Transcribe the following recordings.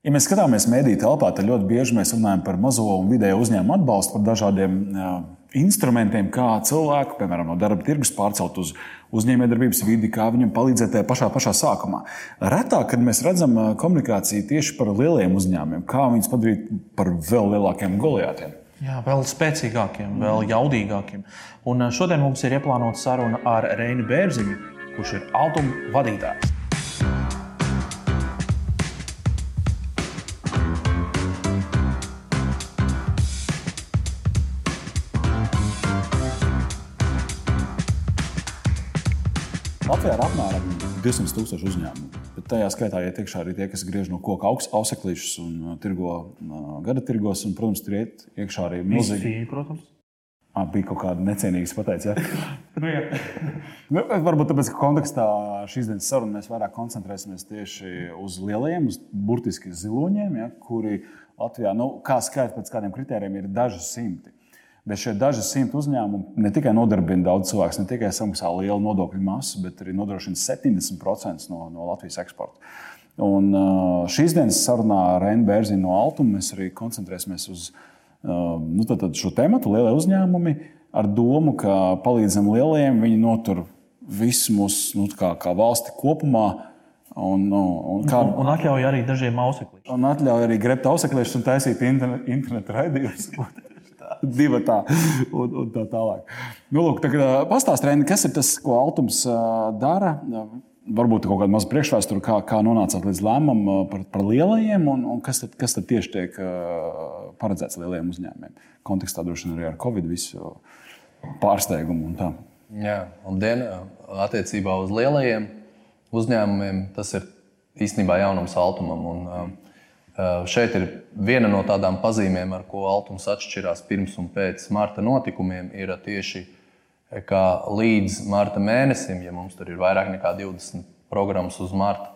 Ja mēs skatāmies mediju telpā, tad ļoti bieži mēs runājam par mazo un vidējo uzņēmumu atbalstu, par dažādiem instrumentiem, kā cilvēku, piemēram, no darba tirgus pārcelt uz uzņēmējdarbības vidi, kā viņam palīdzēt tajā pašā, pašā sākumā. Retāk, kad mēs redzam komunikāciju tieši par lieliem uzņēmumiem, kā viņus padarīt par vēl lielākiem goliātiem. Jā, vēl spēcīgākiem, vēl jaudīgākiem. Un šodien mums ir ieplānota saruna ar Reinu Bērziņu, kurš ir Altuma vadītājs. Latvijā ir apmēram 200 tūkstoši uzņēmumu. Bet tajā skaitā iet iekšā arī tie, kas griež no koka auseklīšus un uh, tirgo uh, gada tirgos. Un, protams, tur iet iekšā arī milzīgi. Protams. À, bija kaut kāda necēnīga pateica. Ja? nu, nu, varbūt tāpēc, ka kontekstā šīs dienas sarunā mēs vairāk koncentrēsimies tieši uz lielajiem, uz burtiski ziloņiem, ja, kuri Latvijā, nu, kā skaitīt pēc kādiem kritērijiem, ir daži simti. Bet šie daži simti uzņēmumi ne tikai nodarbina daudz cilvēku, ne tikai samaksā lielu nodokļu masu, bet arī nodrošina 70% no, no Latvijas eksporta. Un šīs dienas sarunā ar Rēnu Bērziņu no Altuma mēs arī koncentrēsimies uz nu, tad, tad šo tēmu, lielie uzņēmumi, ar domu, ka palīdzam lielajiem, viņi notur visu mūsu nu, kā, kā valsti kopumā. Un, nu, un, kā, un, un atļauj arī dažiem auseklīšiem. Un atļauj arī grebt auseklīšus un taisīt internetu raidījumus. divi tā, un, un tā tālāk. Nu, lūk, tā, pastāstiet, kas ir tas, ko Altums dara. Varbūt kaut kāda maza priekšvēsture, kā, kā nonācāt līdz lēmumam par, par lielajiem, un, un kas, tad, kas tad tieši tiek paredzēts lielajiem uzņēmumiem. Kontekstā droši vien arī ar Covid visu pārsteigumu un tā. Jā, un dien, attiecībā uz lielajiem uzņēmumiem tas ir īstenībā jaunums Altumam. Un, Eh, šeit ir viena no tādām pazīmēm, ar ko Altums atšķirās pirms un pēc marta notikumiem, ir tieši eh, līdz marta mēnesim, ja mums tur ir vairāk nekā 20 programmas uz marta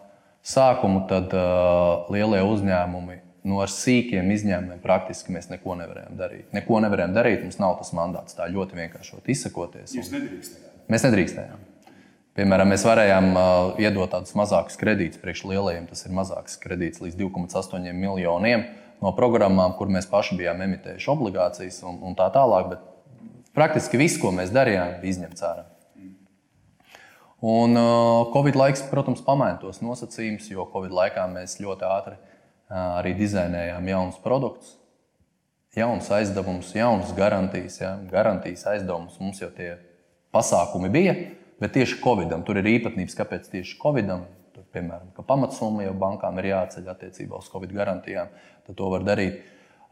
sākumu, tad uh, lielie uzņēmumi no ar sīkiem izņēmumiem praktiski mēs neko nevarējām darīt. Neko nevarējām darīt, mums nav tas mandāts tā ļoti vienkāršot izsakoties. Jūs nedrīkstējāt? Mēs nedrīkstējām. Piemēram, mēs varējām uh, iedot tādus mazākus kredītus priekš lielajiem. Tas ir mazāks kredīts līdz 2,8 miljoniem no programmām, kur mēs paši bijām emitējuši obligācijas un, un tā tālāk. Bet praktiski viss, ko mēs darījām, bija izņemts ārā. Un uh, Covid laiks, protams, pamaina tos nosacījumus, jo Covid laikā mēs ļoti ātri uh, arī dizainējām jaunus produktus, jaunus aizdevumus, jaunas garantijas. Ja? Garantijas aizdevumus mums jau tie pasākumi bija. Bet tieši Covidam tur ir īpatnības, kāpēc tieši Covidam. Tur, piemēram, ka pamatsumma jau bankām ir jāceļ attiecībā uz Covid garantijām, tad to var darīt.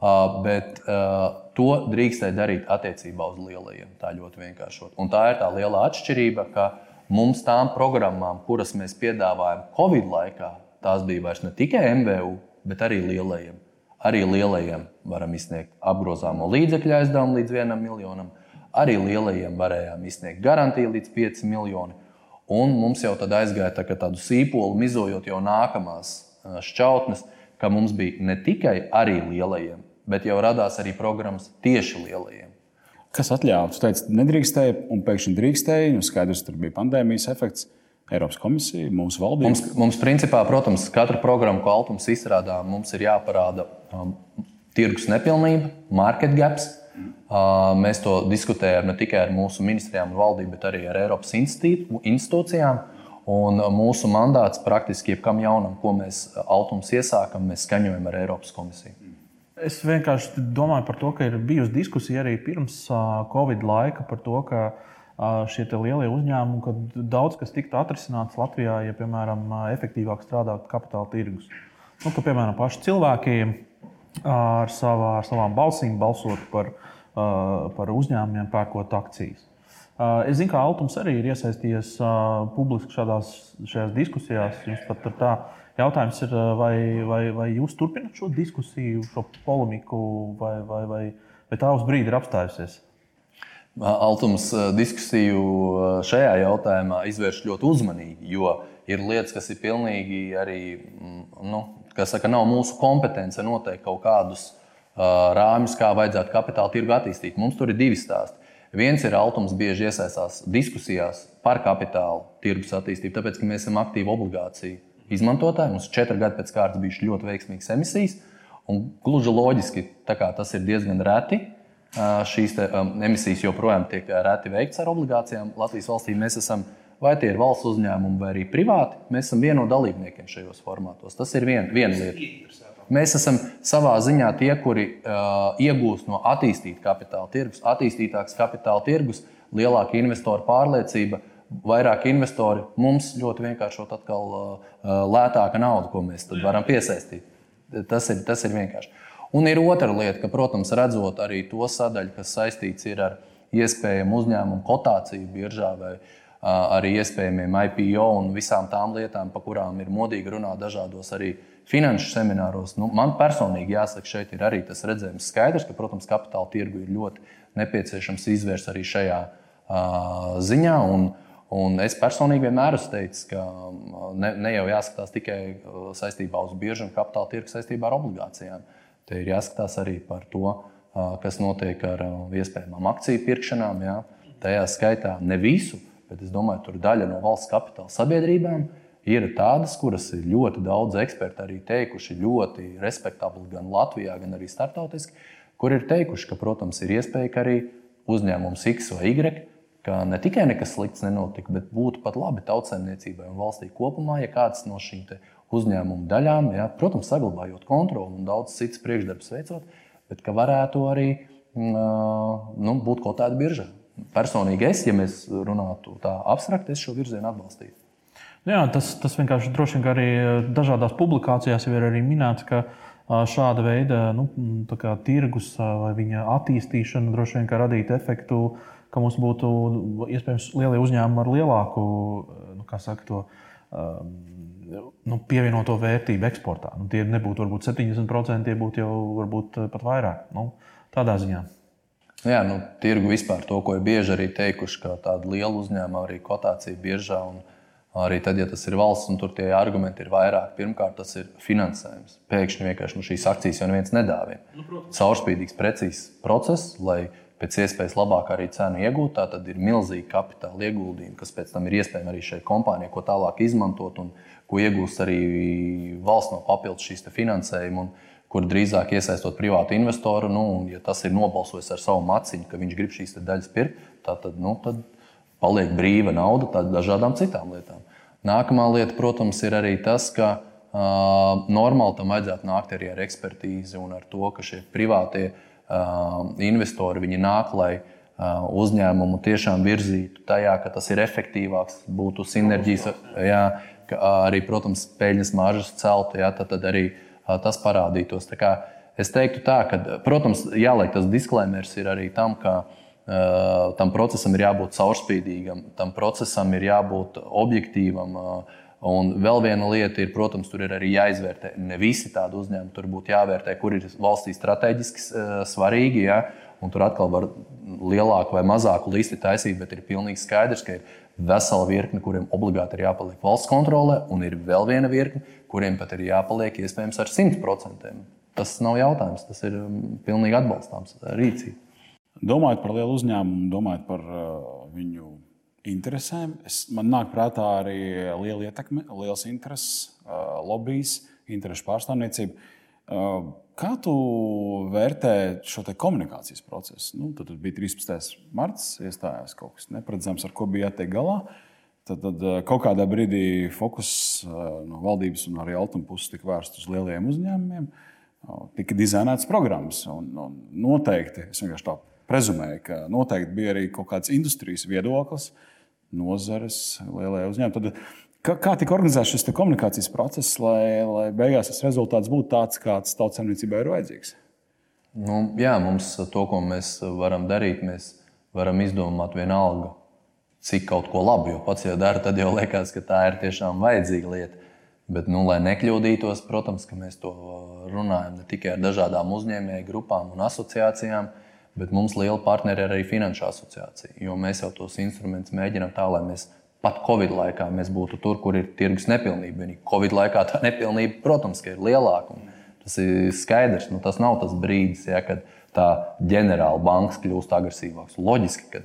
Uh, bet uh, to drīkstēja darīt attiecībā uz lielajiem. Tā ļoti vienkāršot. Un tā ir tā liela atšķirība, ka mums tām programmām, kuras mēs piedāvājam Covid laikā, tās bija vairs ne tikai MVU, bet arī lielajiem. Arī lielajiem varam izsniegt apgrozāmo līdzekļu aizdevumu līdz vienam miljonam Arī lielajiem varējām izsniegt garantiju līdz 5 miljoniem. Un mums jau tad aizgāja tā, tādu sīpolu, mizojot jau nākamās šķautnes, ka mums bija ne tikai arī lielajiem, bet jau radās arī programmas tieši lielajiem. Kas atļāva? Jūs teicāt, nedrīkstēja, un pēkšņi drīkstēja. Nu, skaidrs, tur bija pandēmijas efekts. Eiropas komisija, mūsu valdība. Mums, mums principā, protams, katra programma, ko Altums izstrādā, mums ir jāparāda um, tirgus nepilnība, market gaps, Mēs to diskutējam ne tikai ar mūsu ministrijām un valdību, bet arī ar Eiropas institūcijām. Un mūsu mandāts praktiski jebkam jaunam, ko mēs Altums iesākam, mēs skaņojam ar Eiropas komisiju. Es vienkārši domāju par to, ka ir bijusi diskusija arī pirms Covid laika par to, ka šie lielie uzņēmumi, ka daudz kas tiktu atrisināts Latvijā, ja, piemēram, efektīvāk strādātu kapitāla tirgus. Nu, ka, piemēram, paši cilvēki ar, savā, ar savām balsīm balsot par Uh, par uzņēmumiem pērkot akcijas. Uh, es zinu, ka Altums arī ir iesaistījies uh, publiski šādās diskusijās. Jums pat ir tā jautājums, ir, vai, vai, vai jūs turpināt šo diskusiju, šo polemiku, vai, vai, vai, vai tā uz brīdi ir apstājusies? Altums diskusiju šajā jautājumā izvērš ļoti uzmanīgi, jo ir lietas, kas ir pilnīgi arī, mm, nu, kas saka, nav mūsu kompetence noteikt kaut kādus rāmjus, kā vajadzētu kapitāla tirgu attīstīt. Mums tur ir divi stāsti. Viens ir Altums bieži iesaistās diskusijās par kapitāla tirgus attīstību, tāpēc, ka mēs esam aktīvi obligāciju izmantotāji. Mums četri gadi pēc kārtas bijušas ļoti veiksmīgas emisijas. Un gluži loģiski, tas ir diezgan reti. Šīs te, um, emisijas joprojām tiek reti veikts ar obligācijām. Latvijas valstī mēs esam vai tie ir valsts uzņēmumi, vai arī privāti. Mēs esam viena no dalībniekiem šajos formātos. Tas ir vien, viena lieta. Mēs esam savā ziņā tie, kuri uh, iegūst no attīstīta kapitāla tirgus, attīstītāks kapitāla tirgus, lielāka investoru pārliecība, vairāk investori. Mums ļoti vienkāršot atkal uh, lētāka nauda, ko mēs varam piesaistīt. Tas ir, tas ir vienkārši. Un ir otra lieta, ka, protams, redzot arī to sadaļu, kas saistīts ar iespējamu uzņēmumu kotāciju biržā vai arī iespējamiem IPO un visām tām lietām, par kurām ir modīgi runāt dažādos arī finanšu semināros. Nu, man personīgi jāsaka, šeit ir arī tas redzējums skaidrs, ka, protams, kapitāla tirgu ir ļoti nepieciešams izvērst arī šajā uh, ziņā. Un, Un es personīgi vienmēr esmu teicis, ka ne, ne jau jāskatās tikai saistībā uz biežu un kapitāla tirgu saistībā ar obligācijām. Te ir jāskatās arī par to, kas notiek ar iespējamām akciju pirkšanām. Jā. Tajā skaitā ne visu, bet es domāju, tur daļa no valsts kapitāla sabiedrībām ir tādas, kuras ir ļoti daudz eksperti arī teikuši, ļoti respektabli gan Latvijā, gan arī startautiski, kur ir teikuši, ka, protams, ir iespēja, ka arī uzņēmums X vai Y ka ne tikai nekas slikts nenotika, bet būtu pat labi tautsēmniecībai un valstī kopumā, ja kāds no šīm uzņēmumu daļām, ja, protams, saglabājot kontroli un daudz citas priekšdarbus veicot, bet ka varētu arī mm, nu, būt kaut kāda birža. Personīgi es, ja mēs runātu tā abstrakti, es šo virzienu atbalstītu. Jā, tas, tas vienkārši droši vien arī dažādās publikācijās jau ir arī minēts, ka šāda veida nu, tirgus vai viņa attīstīšana droši vien radītu efektu ka mums būtu iespējams lielie uzņēmumi ar lielāku nu, saka, to, um, nu, pievienoto vērtību eksportā. Nu, tie nebūtu varbūt 70%, tie būtu jau varbūt pat vairāk. Nu, tādā ziņā. Jā, nu, tirgu vispār to, ko ir bieži arī teikuši, ka tāda liela uzņēmuma arī kotācija biežā. Arī tad, ja tas ir valsts, un tur tie argumenti ir vairāk, pirmkārt, tas ir finansējums. Pēkšņi vienkārši nu, šīs akcijas jau neviens nedāvina. Nu, Caurspīdīgs, precīzs process, lai pēc iespējas labāk arī cenu iegūt. Tā tad ir milzīgi kapitāla ieguldījumi, kas pēc tam ir iespējami arī šai kompānijai, ko tālāk izmantot un ko iegūst arī valsts no papildus šīs finansējuma. Kur drīzāk iesaistot privātu investoru, nu, un, ja tas ir nobalsojis ar savu maciņu, ka viņš grib šīs daļas pirkt, tad, nu, tad paliek brīva nauda dažādām citām lietām. Nākamā lieta, protams, ir arī tas, ka uh, normāli tam vajadzētu nākt arī ar ekspertīzi un ar to, ka šie privātie uh, investori nāk, lai uzņēmumu tiešām virzītu tajā, ka tas ir efektīvāks, būtu sinerģijas, jā, arī, protams, peļņas maržas celtu, jā, tad, tad arī tas parādītos. Es teiktu, tā, ka, protams, jāliek tas disklēmers ir arī tam, ka uh, tam procesam ir jābūt caurspīdīgam, tam procesam ir jābūt objektīvam. Uh, Un vēl viena lieta ir, protams, tur ir arī jāizvērtē. Ne visi tādi uzņēmumi tur būtu jāvērtē, kur ir valstī strateģiski uh, svarīgi. Ja? Un tur atkal var lielāku vai mazāku listi taisīt, bet ir pilnīgi skaidrs, ka ir vesela virkne, kuriem obligāti ir jāpaliek valsts kontrolē, un ir vēl viena virkne, kuriem pat ir jāpaliek iespējams ar 100%. Tas nav jautājums, tas ir um, pilnīgi atbalstāms rīcība. Domājot par lielu uzņēmumu, domājot par uh, viņu interesēm. Es, man nāk prātā arī liela ietekme, liels intereses, lobbyis, interesu pārstāvniecība. Kā tu vērtē šo komunikācijas procesu? Nu, tad bija 13. marts, iestājās kaut kas neparedzams, ar ko bija jātiek galā. Tad, tad kaut kādā brīdī fokus no valdības un arī Altuma puses tika vērsts uz lieliem uzņēmumiem. Tika dizainētas programmas. Un, un noteikti, es vienkārši tā prezumēju, ka noteikti bija arī kaut kāds industrijas viedoklis, nozares, lielie uzņēmumi. Tad, kā, kā tika organizēts šis komunikācijas process, lai, lai beigās tas rezultāts būtu tāds, kāds tautsēmniecībai ir vajadzīgs? Nu, jā, mums to, ko mēs varam darīt, mēs varam izdomāt vienalga, cik kaut ko labu. Jo pats jau dara, tad jau liekas, ka tā ir tiešām vajadzīga lieta. Bet, nu, lai nekļūdītos, protams, mēs to runājam ne tikai ar dažādām uzņēmēju grupām un asociācijām, Bet mums liela partneri ir arī Finanšu asociācija, jo mēs jau tos instrumentus mēģinām tā, lai mēs pat Covid laikā mēs būtu tur, kur ir tirgus nepilnība. Covid laikā tā nepilnība, protams, ir lielāka. Tas ir skaidrs. Nu, tas nav tas brīdis, ja, kad tā ģenerāla banka kļūst agresīvāks. Loģiski, ka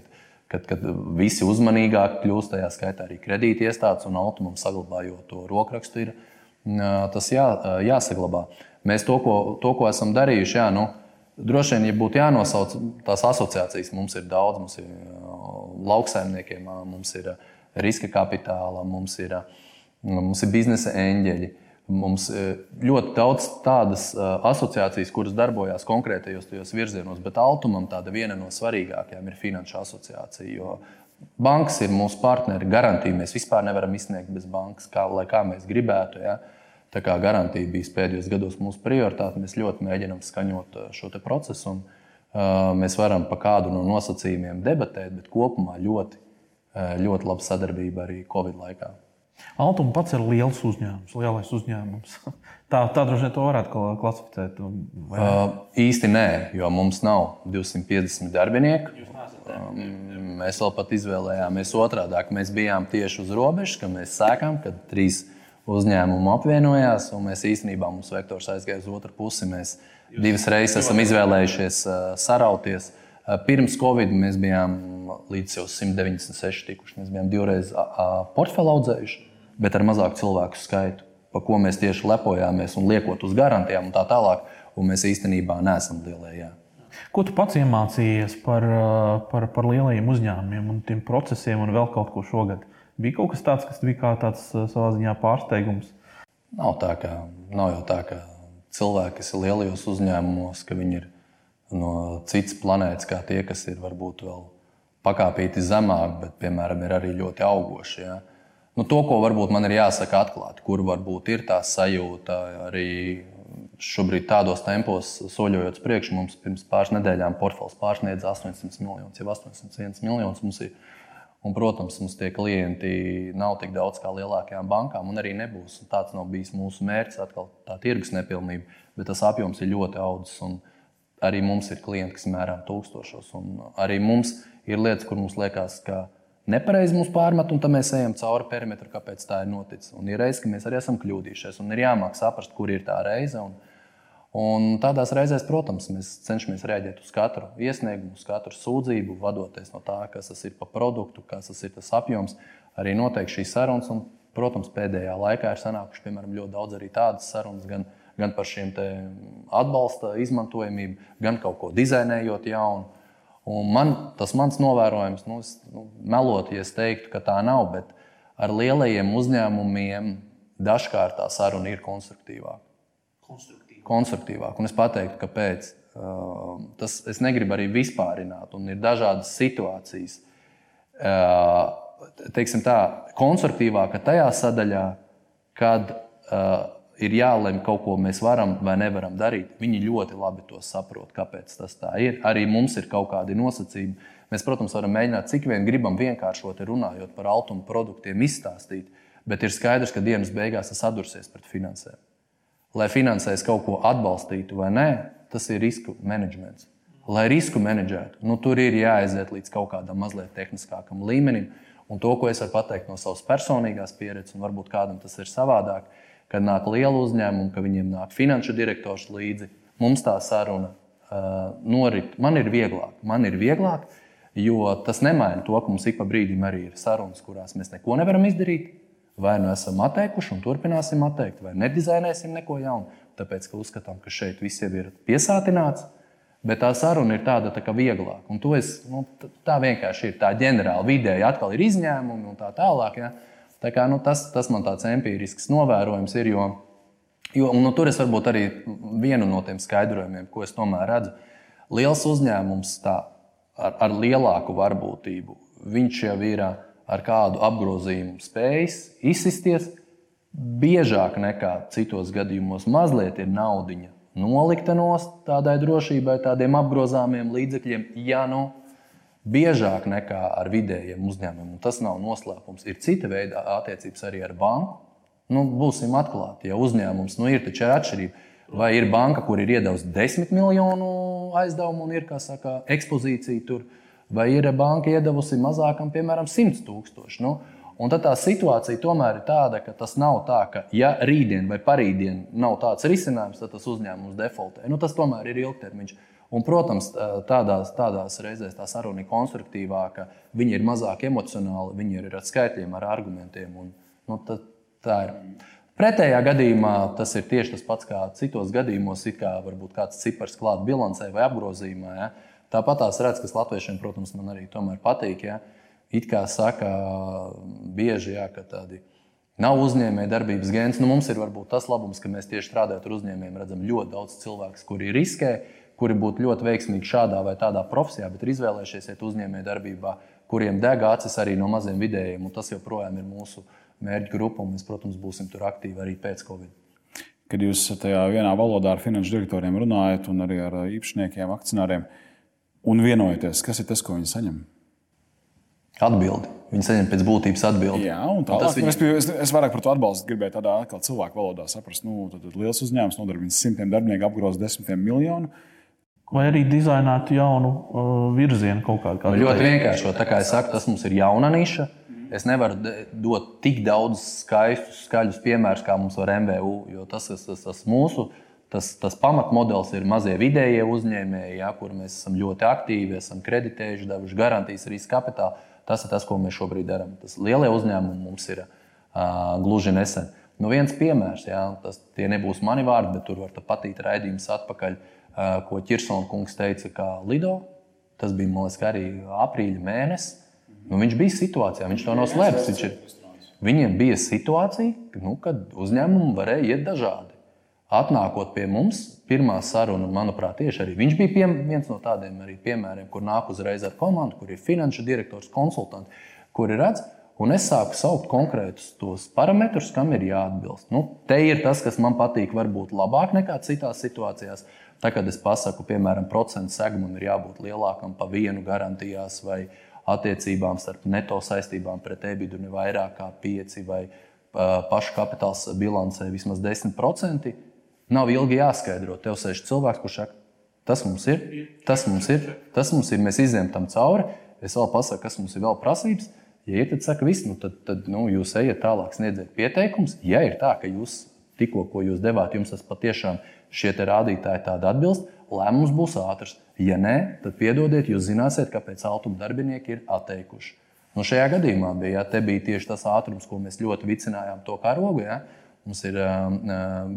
kad, kad visi uzmanīgāk kļūst, tajā skaitā arī kredīti iestādes un automam saglabājot to rokrakstu, ir tas jā, jāsaglabā. Mēs to, ko, to, ko esam darījuši, jā, nu, droši vien, ja būtu jānosauc tās asociācijas, mums ir daudz, mums ir lauksaimniekiem, mums ir riska kapitāla, mums ir, mums ir biznesa eņģeļi. Mums ļoti daudz tādas asociācijas, kuras darbojas konkrētajos tajos virzienos, bet Altumam tāda viena no svarīgākajām ir Finanšu asociācija. Jo bankas ir mūsu partneri, garantija mēs vispār nevaram izsniegt bez bankas, kā, lai kā mēs gribētu. Ja. Tā kā garantija bija pēdējos gados mūsu prioritāte, mēs ļoti mēģinām skaņot šo procesu. Un, uh, mēs varam par kādu no nosacījumiem debatēt, bet kopumā ļoti, ļoti laba sadarbība arī Covid laikā. Altuma pats ir liels uzņēmums, lielais uzņēmums. Tā, tā droši vien to varētu klasificēt. Vai? Uh, īsti nē, jo mums nav 250 darbinieku. Um, mēs vēl pat izvēlējāmies otrādi. Mēs bijām tieši uz robežas, kad mēs sākām, kad trīs uzņēmumi apvienojās. Mēs īstenībā mums vektors aizgāja uz otru pusi. Mēs divas reizes esam izvēlējušies uh, sarauties. Uh, pirms Covid mēs bijām līdz 196 tikuši. Mēs bijām divreiz portfeli audzējuši bet ar mazāku cilvēku skaitu, par ko mēs tieši lepojāmies un liekot uz garantijām un tā tālāk. Un mēs īstenībā neesam lielajā. Ko tu pats iemācījies par, par, par lielajiem uzņēmumiem un tiem procesiem un vēl kaut ko šogad? Bija kaut kas tāds, kas bija kā tāds savā ziņā pārsteigums. Nav, tā, ka, nav jau tā, ka cilvēki, kas ir lielajos uzņēmumos, ka viņi ir no citas planētas, kā tie, kas ir varbūt vēl pakāpīti zemāk, bet, piemēram, ir arī ļoti augoši. Ja? Nu, to, ko varbūt man ir jāsaka atklāti, kur varbūt ir tā sajūta arī šobrīd tādos tempos, soļojot uz priekšu, mums pirms pāris nedēļām portfels pārsniedz 800 miljonus, jau 801 miljonus mums ir. Un, protams, mums tie klienti nav tik daudz kā lielākajām bankām, un arī nebūs. Un tāds nav bijis mūsu mērķis, atkal tā tirgus nepilnība, bet tas apjoms ir ļoti audzis. Arī mums ir klienti, kas mērām tūkstošos. Arī mums ir lietas, kur mums liekas, ka nepareizi mums pārmet, un tad mēs ejam cauri perimetru, kāpēc tā ir noticis. Un ir reizes, ka mēs arī esam kļūdījušies, un ir jāmāk saprast, kur ir tā reize. Un, un tādās reizēs, protams, mēs cenšamies reaģēt uz katru iesniegumu, uz katru sūdzību, vadoties no tā, kas tas ir pa produktu, kas tas ir tas apjoms, arī noteikti šīs sarunas. Un, protams, pēdējā laikā ir sanākuši piemēram, ļoti daudz arī tādas sarunas, gan, gan par šiem atbalsta izmantojamību, gan kaut ko dizainējot jaunu. Un man, tas mans novērojums, nu, es, nu, melot, ja es teiktu, ka tā nav, bet ar lielajiem uzņēmumiem dažkārt tā saruna ir konstruktīvāka. Konstruktīvāk. Konstruktīvāk. Un es pateiktu, kāpēc. Uh, tas es negribu arī vispārināt, un ir dažādas situācijas. Uh, teiksim tā, konstruktīvāka tajā sadaļā, kad uh, ir jālemj kaut ko mēs varam vai nevaram darīt. Viņi ļoti labi to saprot, kāpēc tas tā ir. Arī mums ir kaut kādi nosacījumi. Mēs, protams, varam mēģināt, cik vien gribam vienkāršot, runājot par altuma produktiem, izstāstīt, bet ir skaidrs, ka dienas beigās tas sadursies pret finansēm. Lai finansēs kaut ko atbalstītu vai nē, tas ir risku menedžments. Lai risku menedžētu, nu, tur ir jāaiziet līdz kaut kādam mazliet tehniskākam līmenim. Un to, ko es varu pateikt no savas personīgās pieredzes, un varbūt kādam tas ir savādāk, kad nāk liela uzņēmuma, ka viņiem nāk finanšu direktors līdzi. Mums tā saruna uh, norit. Man ir vieglāk, man ir vieglāk, jo tas nemaina to, ka mums ik pa brīdim arī ir sarunas, kurās mēs neko nevaram izdarīt. Vai nu esam atteikuši un turpināsim atteikt, vai nedizainēsim neko jaunu, tāpēc ka uzskatām, ka šeit viss jau ir piesātināts. Bet tā saruna ir tāda tā vieglāka. Un es, nu, tā vienkārši ir tā ģenerāla vidēji. Atkal ir izņēmumi un tā tālāk. Ja? Tā kā, nu, tas, tas man tāds empirisks novērojums ir. Jo, jo, un, nu, tur es varbūt arī vienu no tiem skaidrojumiem, ko es tomēr redzu. Liels uzņēmums tā, ar, ar lielāku varbūtību, viņš jau ir ar kādu apgrozījumu spējis izsisties biežāk nekā citos gadījumos. Mazliet ir naudiņa nolikta nost tādai drošībai, tādiem apgrozāmiem līdzekļiem. Ja nu biežāk nekā ar vidējiem uzņēmumiem. Un tas nav noslēpums. Ir cita veida attiecības arī ar banku. Nu, būsim atklāti, ja uzņēmums nu, ir taču ir atšķirība. Vai ir banka, kur ir iedavusi 10 miljonu aizdevumu un ir saka, ekspozīcija tur, vai ir banka iedavusi mazākam, piemēram, 100 tūkstoši. Nu, Un tad tā situācija tomēr ir tāda, ka tas nav tā, ka ja rītdien vai parītdien nav tāds risinājums, tad tas uzņēmums defaultē. Nu, tas tomēr ir ilgtermiņš. Un, protams, tādās, tādās reizēs tā saruna ir konstruktīvāka, viņi ir mazāk emocionāli, viņi ir ar skaitļiem, ar argumentiem. Un, nu, tā, tā ir. Pretējā gadījumā tas ir tieši tas pats kā citos gadījumos, it kā varbūt kāds cipars klāts bilancē vai apgrozījumā. Ja? Tāpat tās redz, kas latviešiem, protams, man arī patīk. Ja? It kā saka bieži, ja, ka tādi nav uzņēmēja darbības gēns. Nu, mums ir varbūt tas labums, ka mēs tieši strādājot ar uzņēmējiem, redzam ļoti daudz cilvēku, kuri riskē, kuri būtu ļoti veiksmīgi šādā vai tādā profesijā, bet ir izvēlējušies iet uzņēmēja darbībā, kuriem deg acis arī no maziem vidējiem. Tas joprojām ir mūsu mērķu grupa, un mēs, protams, būsim tur aktīvi arī pēc Covid. Kad jūs tajā vienā valodā ar finanšu direktoriem runājat, un arī ar īpašniekiem, akcionāriem, un vienojaties, kas ir tas, ko viņi saņem? Atbildi. Viņi saņem pēc būtības atbildi. Jā, un tā ir. Viņa... Es, es vairāk par to atbalstu gribēju tādā kā cilvēku valodā saprast. Nu, tad, tad liels uzņēmums nodarbina simtiem darbinieku, apgroz desmitiem miljonu. Vai arī dizainētu jaunu uh, virzienu kaut kādā veidā? Nu, ļoti vienkārši. Tā kā es saku, tas mums ir jauna niša. Es nevaru dot tik daudz skaistus, skaļus piemērus, kā mums var MVU. Jo tas, tas, tas, tas mūsu tas, tas pamatmodelis ir mazie vidējie uzņēmēji, ja, kur mēs esam ļoti aktīvi, esam kreditējuši, devuši garantijas riska kapitālu. Tas ir tas, ko mēs šobrīd darām. Tas lielie uzņēmumi mums ir uh, gluži nesen. Nu, viens piemērs, jā, tas nebūs mani vārdi, bet tur var patīt raidījums atpakaļ, uh, ko Kirsona kungs teica, kā Lido. Tas bija liekas, arī aprīļa mēnesis. Nu, viņš bija situācijā, viņš to nav slēpis. Viņš ir, viņiem bija situācija, nu, kad uzņēmumi varēja iet dažādi. Atnākot pie mums, pirmā saruna, manuprāt, tieši arī viņš bija piem, viens no tādiem piemēriem, kur nāk uzreiz ar komandu, kur ir finanšu direktors, konsultanti, kuri redz, un es sāku saukt konkrētus tos parametrus, kam ir jāatbilst. Nu, te ir tas, kas man patīk, varbūt labāk nekā citās situācijās. Tā, kad es pasaku, piemēram, procentu segumam ir jābūt lielākam pa vienu garantijās vai attiecībām starp neto saistībām pret ebidu ne vairāk kā 5 vai pašu kapitāls bilancē vismaz 10%. Nav ilgi jāskaidro. Tev sēž cilvēks, kurš saka, tas mums ir, tas mums ir, tas mums ir, mēs izējām tam cauri. Es vēl pasaku, kas mums ir vēl prasības. Ja ir, tad saka, viss, nu, tad, tad nu, jūs ejat tālāk, sniedziet pieteikumus. Ja ir tā, ka jūs tikko, ko jūs devāt, jums tas patiešām šie rādītāji tādi atbilst, lēmums būs ātrs. Ja nē, tad piedodiet, jūs zināsiet, kāpēc automašīnu darbinieki ir atteikuši. Nu, šajā gadījumā bija, ja, bija tieši tas ātrums, ko mēs ļoti vicinājām to karogu. Ja. Mums ir,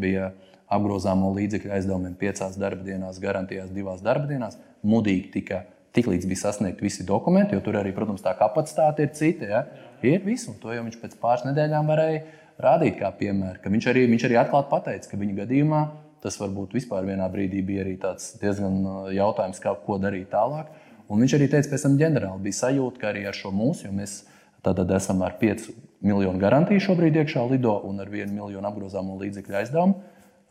bija apgrozāmo līdzekļu aizdevumiem piecās darbdienās, garantijās divās darbdienās. Mudīgi tika tiklīdz bija sasniegti visi dokumenti, jo tur arī, protams, tā kapacitāte ir cita. Ja? Ir viss, un to jau viņš pēc pāris nedēļām varēja rādīt kā piemēru. Viņš arī, viņš arī atklāti pateica, ka viņa gadījumā Tas varbūt vispār vienā brīdī bija arī diezgan uh, jautājums, kā, ko darīt tālāk. Un viņš arī teica, pēc tam ģenerāli bija sajūta, ka arī ar šo mūsu, jo mēs tātad esam ar 5 miljonu garantiju šobrīd iekšā lido un ar 1 miljonu apgrozāmo līdzekļu aizdevumu.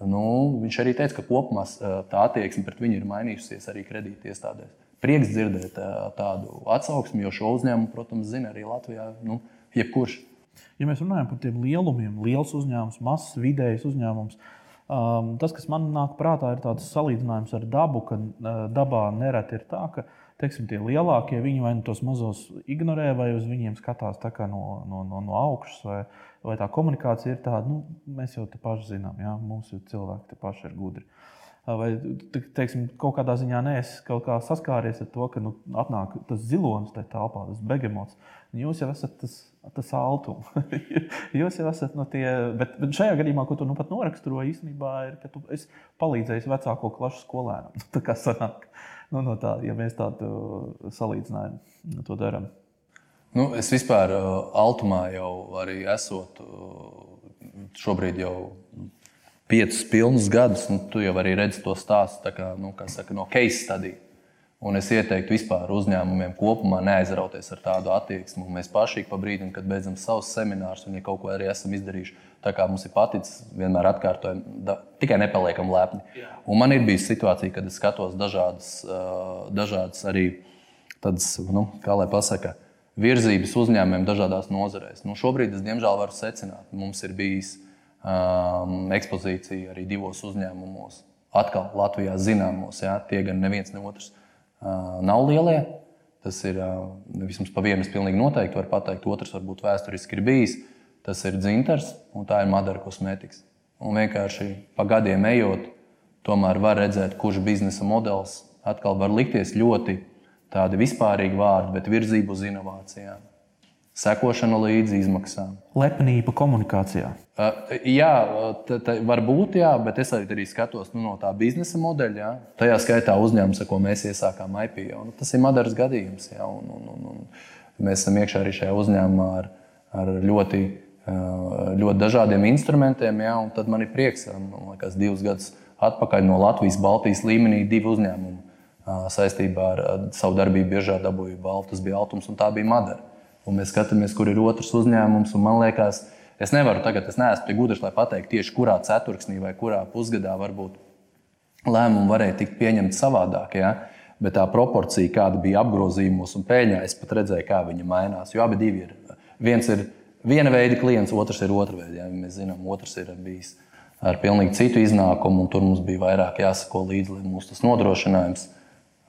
Nu, viņš arī teica, ka kopumā uh, tā attieksme pret viņu ir mainījusies arī kredīti iestādēs. Prieks dzirdēt uh, tādu atsauksmi, jo šo uzņēmumu, protams, zina arī Latvijā nu, jebkurš. Ja mēs runājam par tiem lielumiem, liels uzņēmums, mazs, vidējs uzņēmums, Um, tas, kas man nāk prātā, ir tāds salīdzinājums ar dabu, ka uh, dabā nereti ir tā, ka teiksim, tie lielākie viņi vai nu tos mazos ignorē, vai uz viņiem skatās no, no, no, no augšas, vai, vai tā komunikācija ir tāda, nu, mēs jau te paši zinām, jā, mūsu cilvēki te paši ir gudri. Uh, vai teiksim, kaut kādā ziņā neesmu kaut kā saskāries ar to, ka nu, atnāk tas zilonis tajā telpā, tas begemots. Jūs jau esat tas tas altums. Jūs jau esat no tie, bet, bet šajā gadījumā, ko tu nu pat noraksturoji, īstenībā ir, ka tu esi palīdzējis vecāko klašu skolēnam. Tā kā sanāk, nu, no tā, ja mēs tādu salīdzinājumu to darām. Nu, es vispār uh, Altumā jau arī esot uh, šobrīd jau piecus pilnus gadus. Nu, tu jau arī redzi to stāstu kā, nu, saka, no case stadijas. Un es ieteiktu vispār uzņēmumiem kopumā neaizrauties ar tādu attieksmi. Mēs paši pa brīdim, kad beidzam savus seminārus, un ja kaut ko arī esam izdarījuši, tā kā mums ir paticis, vienmēr atkārtojam, da, tikai nepaliekam lepni. Un man ir bijusi situācija, kad es skatos dažādas, dažādas arī tādas, nu, kā lai pasaka, virzības uzņēmumiem dažādās nozarēs. Nu, šobrīd es diemžēl varu secināt, mums ir bijis um, ekspozīcija arī divos uzņēmumos. Atkal Latvijā zināmos, ja, tie gan neviens ne otrs nav lielie. Tas ir vismaz pa vienu, es pilnīgi noteikti varu pateikt, otrs varbūt vēsturiski ir bijis. Tas ir dzintars un tā ir Madara kosmētikas. Un vienkārši pa gadiem ejot, tomēr var redzēt, kurš biznesa modelis atkal var likties ļoti tādi vispārīgi vārdi, bet virzību uz inovācijām. Sekošana līdzi izmaksām. Lepnība komunikācijā. Uh, jā, tā, tā var būt, jā, bet es arī skatos nu, no tā biznesa modeļa. Jā. Tajā skaitā uzņēmums, ko mēs iesākām IPO. Nu, tas ir Madaras gadījums. Jā, un, un, un, un mēs esam iekšā arī šajā uzņēmumā ar, ar ļoti, ļoti dažādiem instrumentiem. Jā, tad man ir prieks, ka divus gadus atpakaļ no Latvijas, Baltijas līmenī divi uzņēmumi saistībā ar savu darbību biežā dabūju balvu. Tas bija Altums un tā bija Madara. Un mēs skatāmies, kur ir otrs uzņēmums. Man liekas, es nevaru tagad, es neesmu tik gudrs, lai pateiktu tieši kurā ceturksnī vai kurā pusgadā varbūt lēmumi varēja tikt pieņemti savādāk. Ja? Bet tā proporcija, kāda bija apgrozījumos un peļņā, es pat redzēju, kā viņa mainās. Jo abi ir. Viens ir viena veida klients, otrs ir otra veida. Ja? Mēs zinām, otrs ir bijis ar pilnīgi citu iznākumu, un tur mums bija vairāk jāsako līdzi, lai mūsu nodrošinājums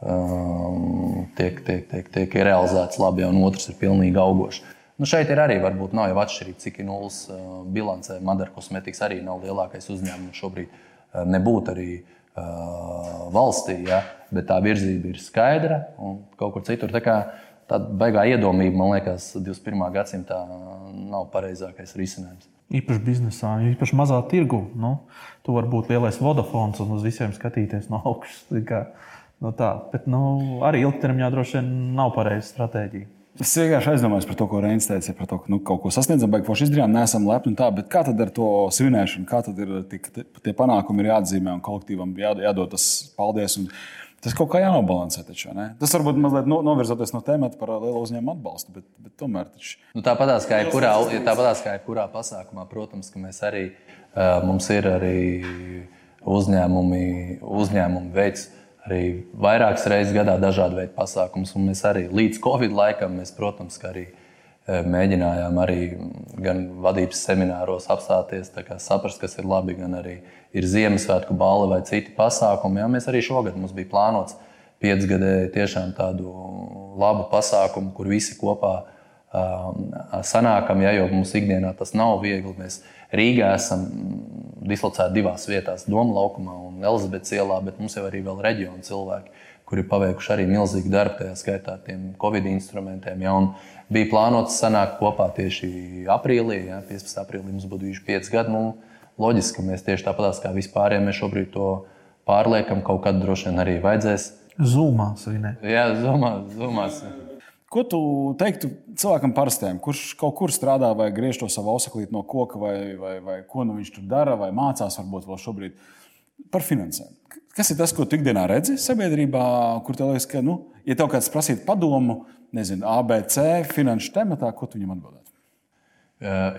um, tiek, tiek, tiek, tiek realizēts labi, un otrs ir pilnīgi augošs. Nu, šeit ir arī varbūt nav jau atšķirība, cik ir nulles uh, bilancē. Madara kosmetikas arī nav lielākais uzņēmums šobrīd. Uh, nebūtu arī uh, valstī, ja? bet tā virzība ir skaidra un kaut kur citur. Tā kā, tāda baigā iedomība, man liekas, 21. gadsimtā nav pareizākais risinājums. Īpaši biznesā, īpaši mazā tirgu. Nu, tu vari būt lielais vodafons un uz visiem skatīties no augšas. Nu tā, bet nu, arī ilgtermiņā droši vien nav pareiza stratēģija. Es vienkārši aizdomājos par to, ko Reinis teica, par to, ka nu, kaut ko sasniedzam, bet ko izdarījām, neesam lepni. Tā, bet kā tad ar to svinēšanu, kā tad ir tik, tie panākumi ir jāatzīmē un kolektīvam jādod tas paldies. Un, Tas kaut kā jānobalansē. Taču, tas varbūt mazliet novirzoties no tēmata par lielu uzņēmumu atbalstu, bet, bet tomēr. Taču... Nu, tāpatās kā jebkurā, kā jebkurā pasākumā, protams, ka mēs arī, mums ir arī uzņēmumi, uzņēmumi veids arī vairākas reizes gadā dažādu veidu pasākumus. Mēs arī līdz Covid laikam, mēs, protams, arī e, mēģinājām arī gan vadības semināros apstāties, saprast, kas ir labi, gan arī ir Ziemassvētku balva vai citi pasākumi. Jā, mēs arī šogad mums bija plānots piecgadēji tiešām tādu labu pasākumu, kur visi kopā sanākam, ja, jo mums ikdienā tas nav viegli. Mēs Rīgā esam dislocēti divās vietās, Doma laukumā un Elizabetes ielā, bet mums jau arī ir reģiona cilvēki, kuri paveikuši arī milzīgu darbu, tajā skaitā ar tiem Covid instrumentiem. Ja, bija plānots sanākt kopā tieši aprīlī, ja, 15. aprīlī mums būtu bijuši 5 gadi. Nu, loģiski, ka mēs tieši tāpat kā vispār, ja mēs šobrīd to pārliekam, kaut kad droši vien arī vajadzēs. Zumās, vai ne? Jā, zumās. zumās. Ko tu teiktu cilvēkam parastajam, kurš kaut kur strādā vai griež to savu ausaklīti no koka, vai, vai, vai ko nu viņš tur dara, vai mācās varbūt vēl šobrīd par finansēm? Kas ir tas, ko tu ikdienā redzi sabiedrībā, kur tev liekas, ka, nu, ja tev kāds prasītu padomu, nezinu, ABC finanšu tematā, ko tu viņam atbildētu?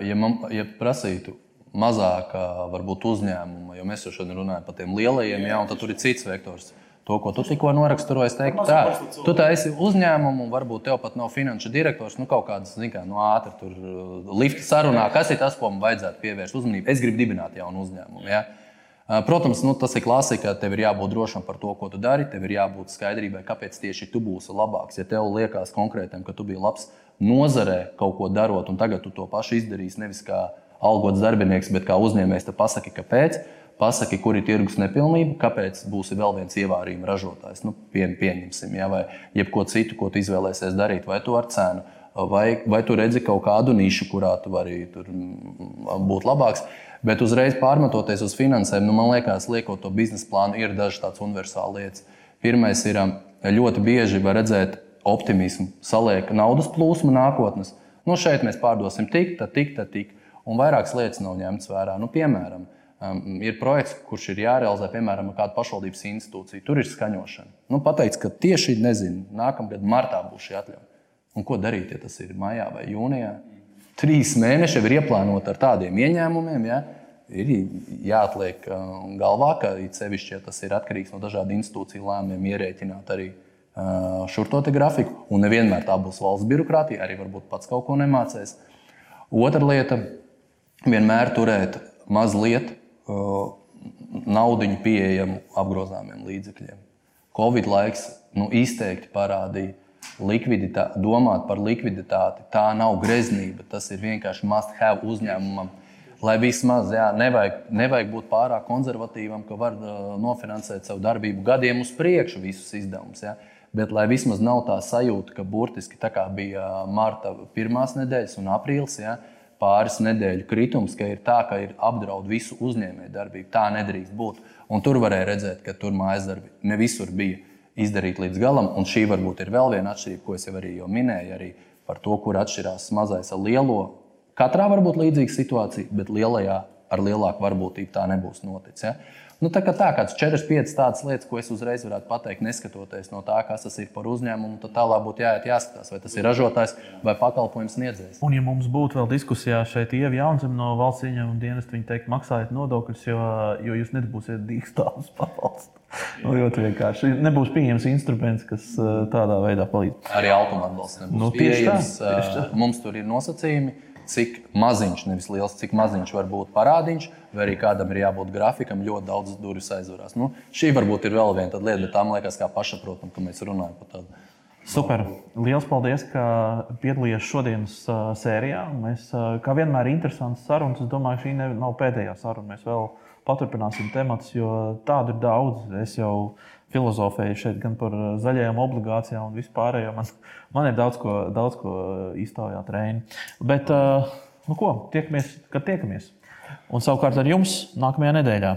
Ja man ja prasītu mazāk, varbūt uzņēmumu, jo mēs jau šodien runājam par tiem lielajiem, jā, un tad tur ir cits vektors to, ko tu tikko noraksturoji. Es teiktu, tā, tu tā esi uzņēmumu, un varbūt tev pat nav finanšu direktors, nu kaut kādas, zin, kā, nu, ātri tur uh, lifta sarunā, kas ir tas, ko man vajadzētu pievērst uzmanību. Es gribu dibināt jaunu uzņēmumu. Ja? Uh, protams, nu, tas ir klasika. Tev ir jābūt drošam par to, ko tu dari. Tev ir jābūt skaidrībai, kāpēc tieši tu būsi labāks. Ja tev liekas konkrētam, ka tu biji labs nozarē kaut ko darot, un tagad tu to pašu izdarīsi nevis kā algots darbinieks, bet kā uzņēmējs, tad pasaki, kāpēc pasaki, kur ir tirgus nepilnība, kāpēc būsi vēl viens ievārījuma ražotājs. Nu, pien, pieņemsim, ja, vai jebko citu, ko tu izvēlēsies darīt, vai to ar cenu, vai, vai tu redzi kaut kādu nišu, kurā tu vari mm, būt labāks. Bet uzreiz pārmetoties uz finansēm, nu, man liekas, liekot to biznesa plānu, ir dažas tādas universālas lietas. Pirmais ir um, ļoti bieži redzēt optimismu, saliek naudas plūsmu nākotnes. Nu, šeit mēs pārdosim tik, tad tik, tad tik. Un vairākas lietas nav ņemtas vērā. Nu, piemēram, Um, ir projekts, kurš ir jārealizē, piemēram, kāda pašvaldības institūcija. Tur ir skaņošana. Nu, pateicis, ka tieši nezinu, nākamgad martā būs šī atļauja. Un ko darīt, ja tas ir maijā vai jūnijā? Trīs mēneši jau ir ieplānoti ar tādiem ieņēmumiem. Ja? Ir jāatliek um, galvā, ka sevišķi, ja tas ir atkarīgs no dažādu institūciju lēmumiem, ierēķināt arī uh, šo grafiku. Un nevienmēr tā būs valsts birokrātija, arī varbūt pats kaut ko nemācēs. Otra lieta - vienmēr turēt mazliet naudu pieejamu apgrozāmiem līdzekļiem. Covid laiks nu, izteikti parādīja, likviditā, domāt par likviditāti, tā nav greznība. Tas ir vienkārši must have uzņēmumam. Lai vismaz jā, nevajag, nevajag būt pārāk konservatīvam, ka var uh, nofinansēt savu darbību gadiem uz priekšu, visus izdevumus. Bet lai vismaz nav tā sajūta, ka burtiski tā kā bija marta pirmās nedēļas un aprīlis, ja? Pāris nedēļu kritums, ka ir tā, ka ir apdraud visu uzņēmējdarbību. Tā nedrīkst būt. Un tur varēja redzēt, ka tur mājas darbi ne visur bija izdarīt līdz galam. Un šī varbūt ir vēl viena atšķirība, ko es jau arī jau minēju, arī par to, kur atšķirās mazais ar lielo. Katrā var būt līdzīga situācija, bet lielajā ar lielāku varbūtību tā nebūs noticis. Ja? Nu, tā kā tā, kāds 4, 5 tādas lietas, ko es uzreiz varētu pateikt, neskatoties no tā, kas tas ir par uzņēmumu, tad tālāk būtu jāiet, jāskatās, vai tas ir ražotājs vai pakalpojums sniedzējs. Un, ja mums būtu vēl diskusijā šeit Ieva Jaunzem no valsts ieņēmuma dienesta, viņi teikt, maksājiet nodokļus, jo, jo jūs nedabūsiet dīkstāvus pabalstu. Nu, ļoti vienkārši. Nebūs pieejams instruments, kas tādā veidā palīdz. Arī automāta atbalsts nebūs nu, pieejams. Tā, tieši tā. Mums tur ir nosacījumi cik maziņš, nevis liels, cik maziņš var būt parādiņš, vai arī kādam ir jābūt grafikam, ļoti daudz durvis aizvarās. Nu, šī varbūt ir vēl viena lieta, bet tā man liekas, kā pašsaprotama, ka mēs runājam par tādu. Super. Lielas paldies, ka piedalījies šodienas uh, sērijā. Mēs, uh, kā vienmēr, ir interesants sarunas. Es domāju, šī nav pēdējā saruna. Mēs vēl paturpināsim tematus, jo tādu ir daudz. Es jau filozofēju šeit gan par zaļajām obligācijām un vispārējo. Man, man ir daudz ko, daudz ko iztaujāt Reini. Bet, uh, nu ko, tiekamies, kad tiekamies. Un savukārt ar jums nākamajā nedēļā.